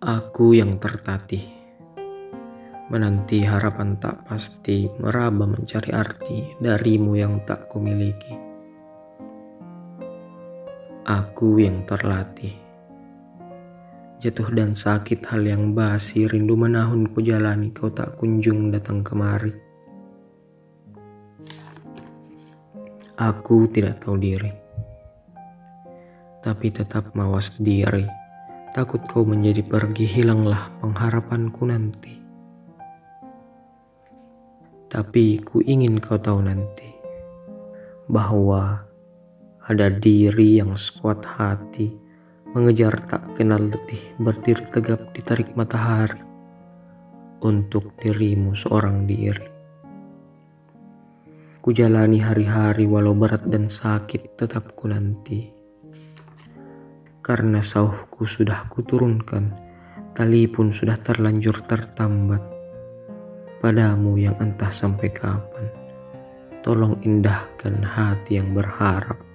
Aku yang tertatih, menanti harapan tak pasti, meraba mencari arti darimu yang tak kumiliki. Aku yang terlatih, jatuh dan sakit hal yang basi, rindu menahun ku jalani, kau tak kunjung datang kemari. Aku tidak tahu diri, tapi tetap mawas diri Takut kau menjadi pergi, hilanglah pengharapanku nanti. Tapi ku ingin kau tahu nanti bahwa ada diri yang sekuat hati mengejar tak kenal letih berdiri tegap ditarik matahari untuk dirimu seorang diri. Ku jalani hari-hari walau berat dan sakit tetap ku nanti karena sauhku sudah kuturunkan, tali pun sudah terlanjur tertambat. Padamu yang entah sampai kapan, tolong indahkan hati yang berharap.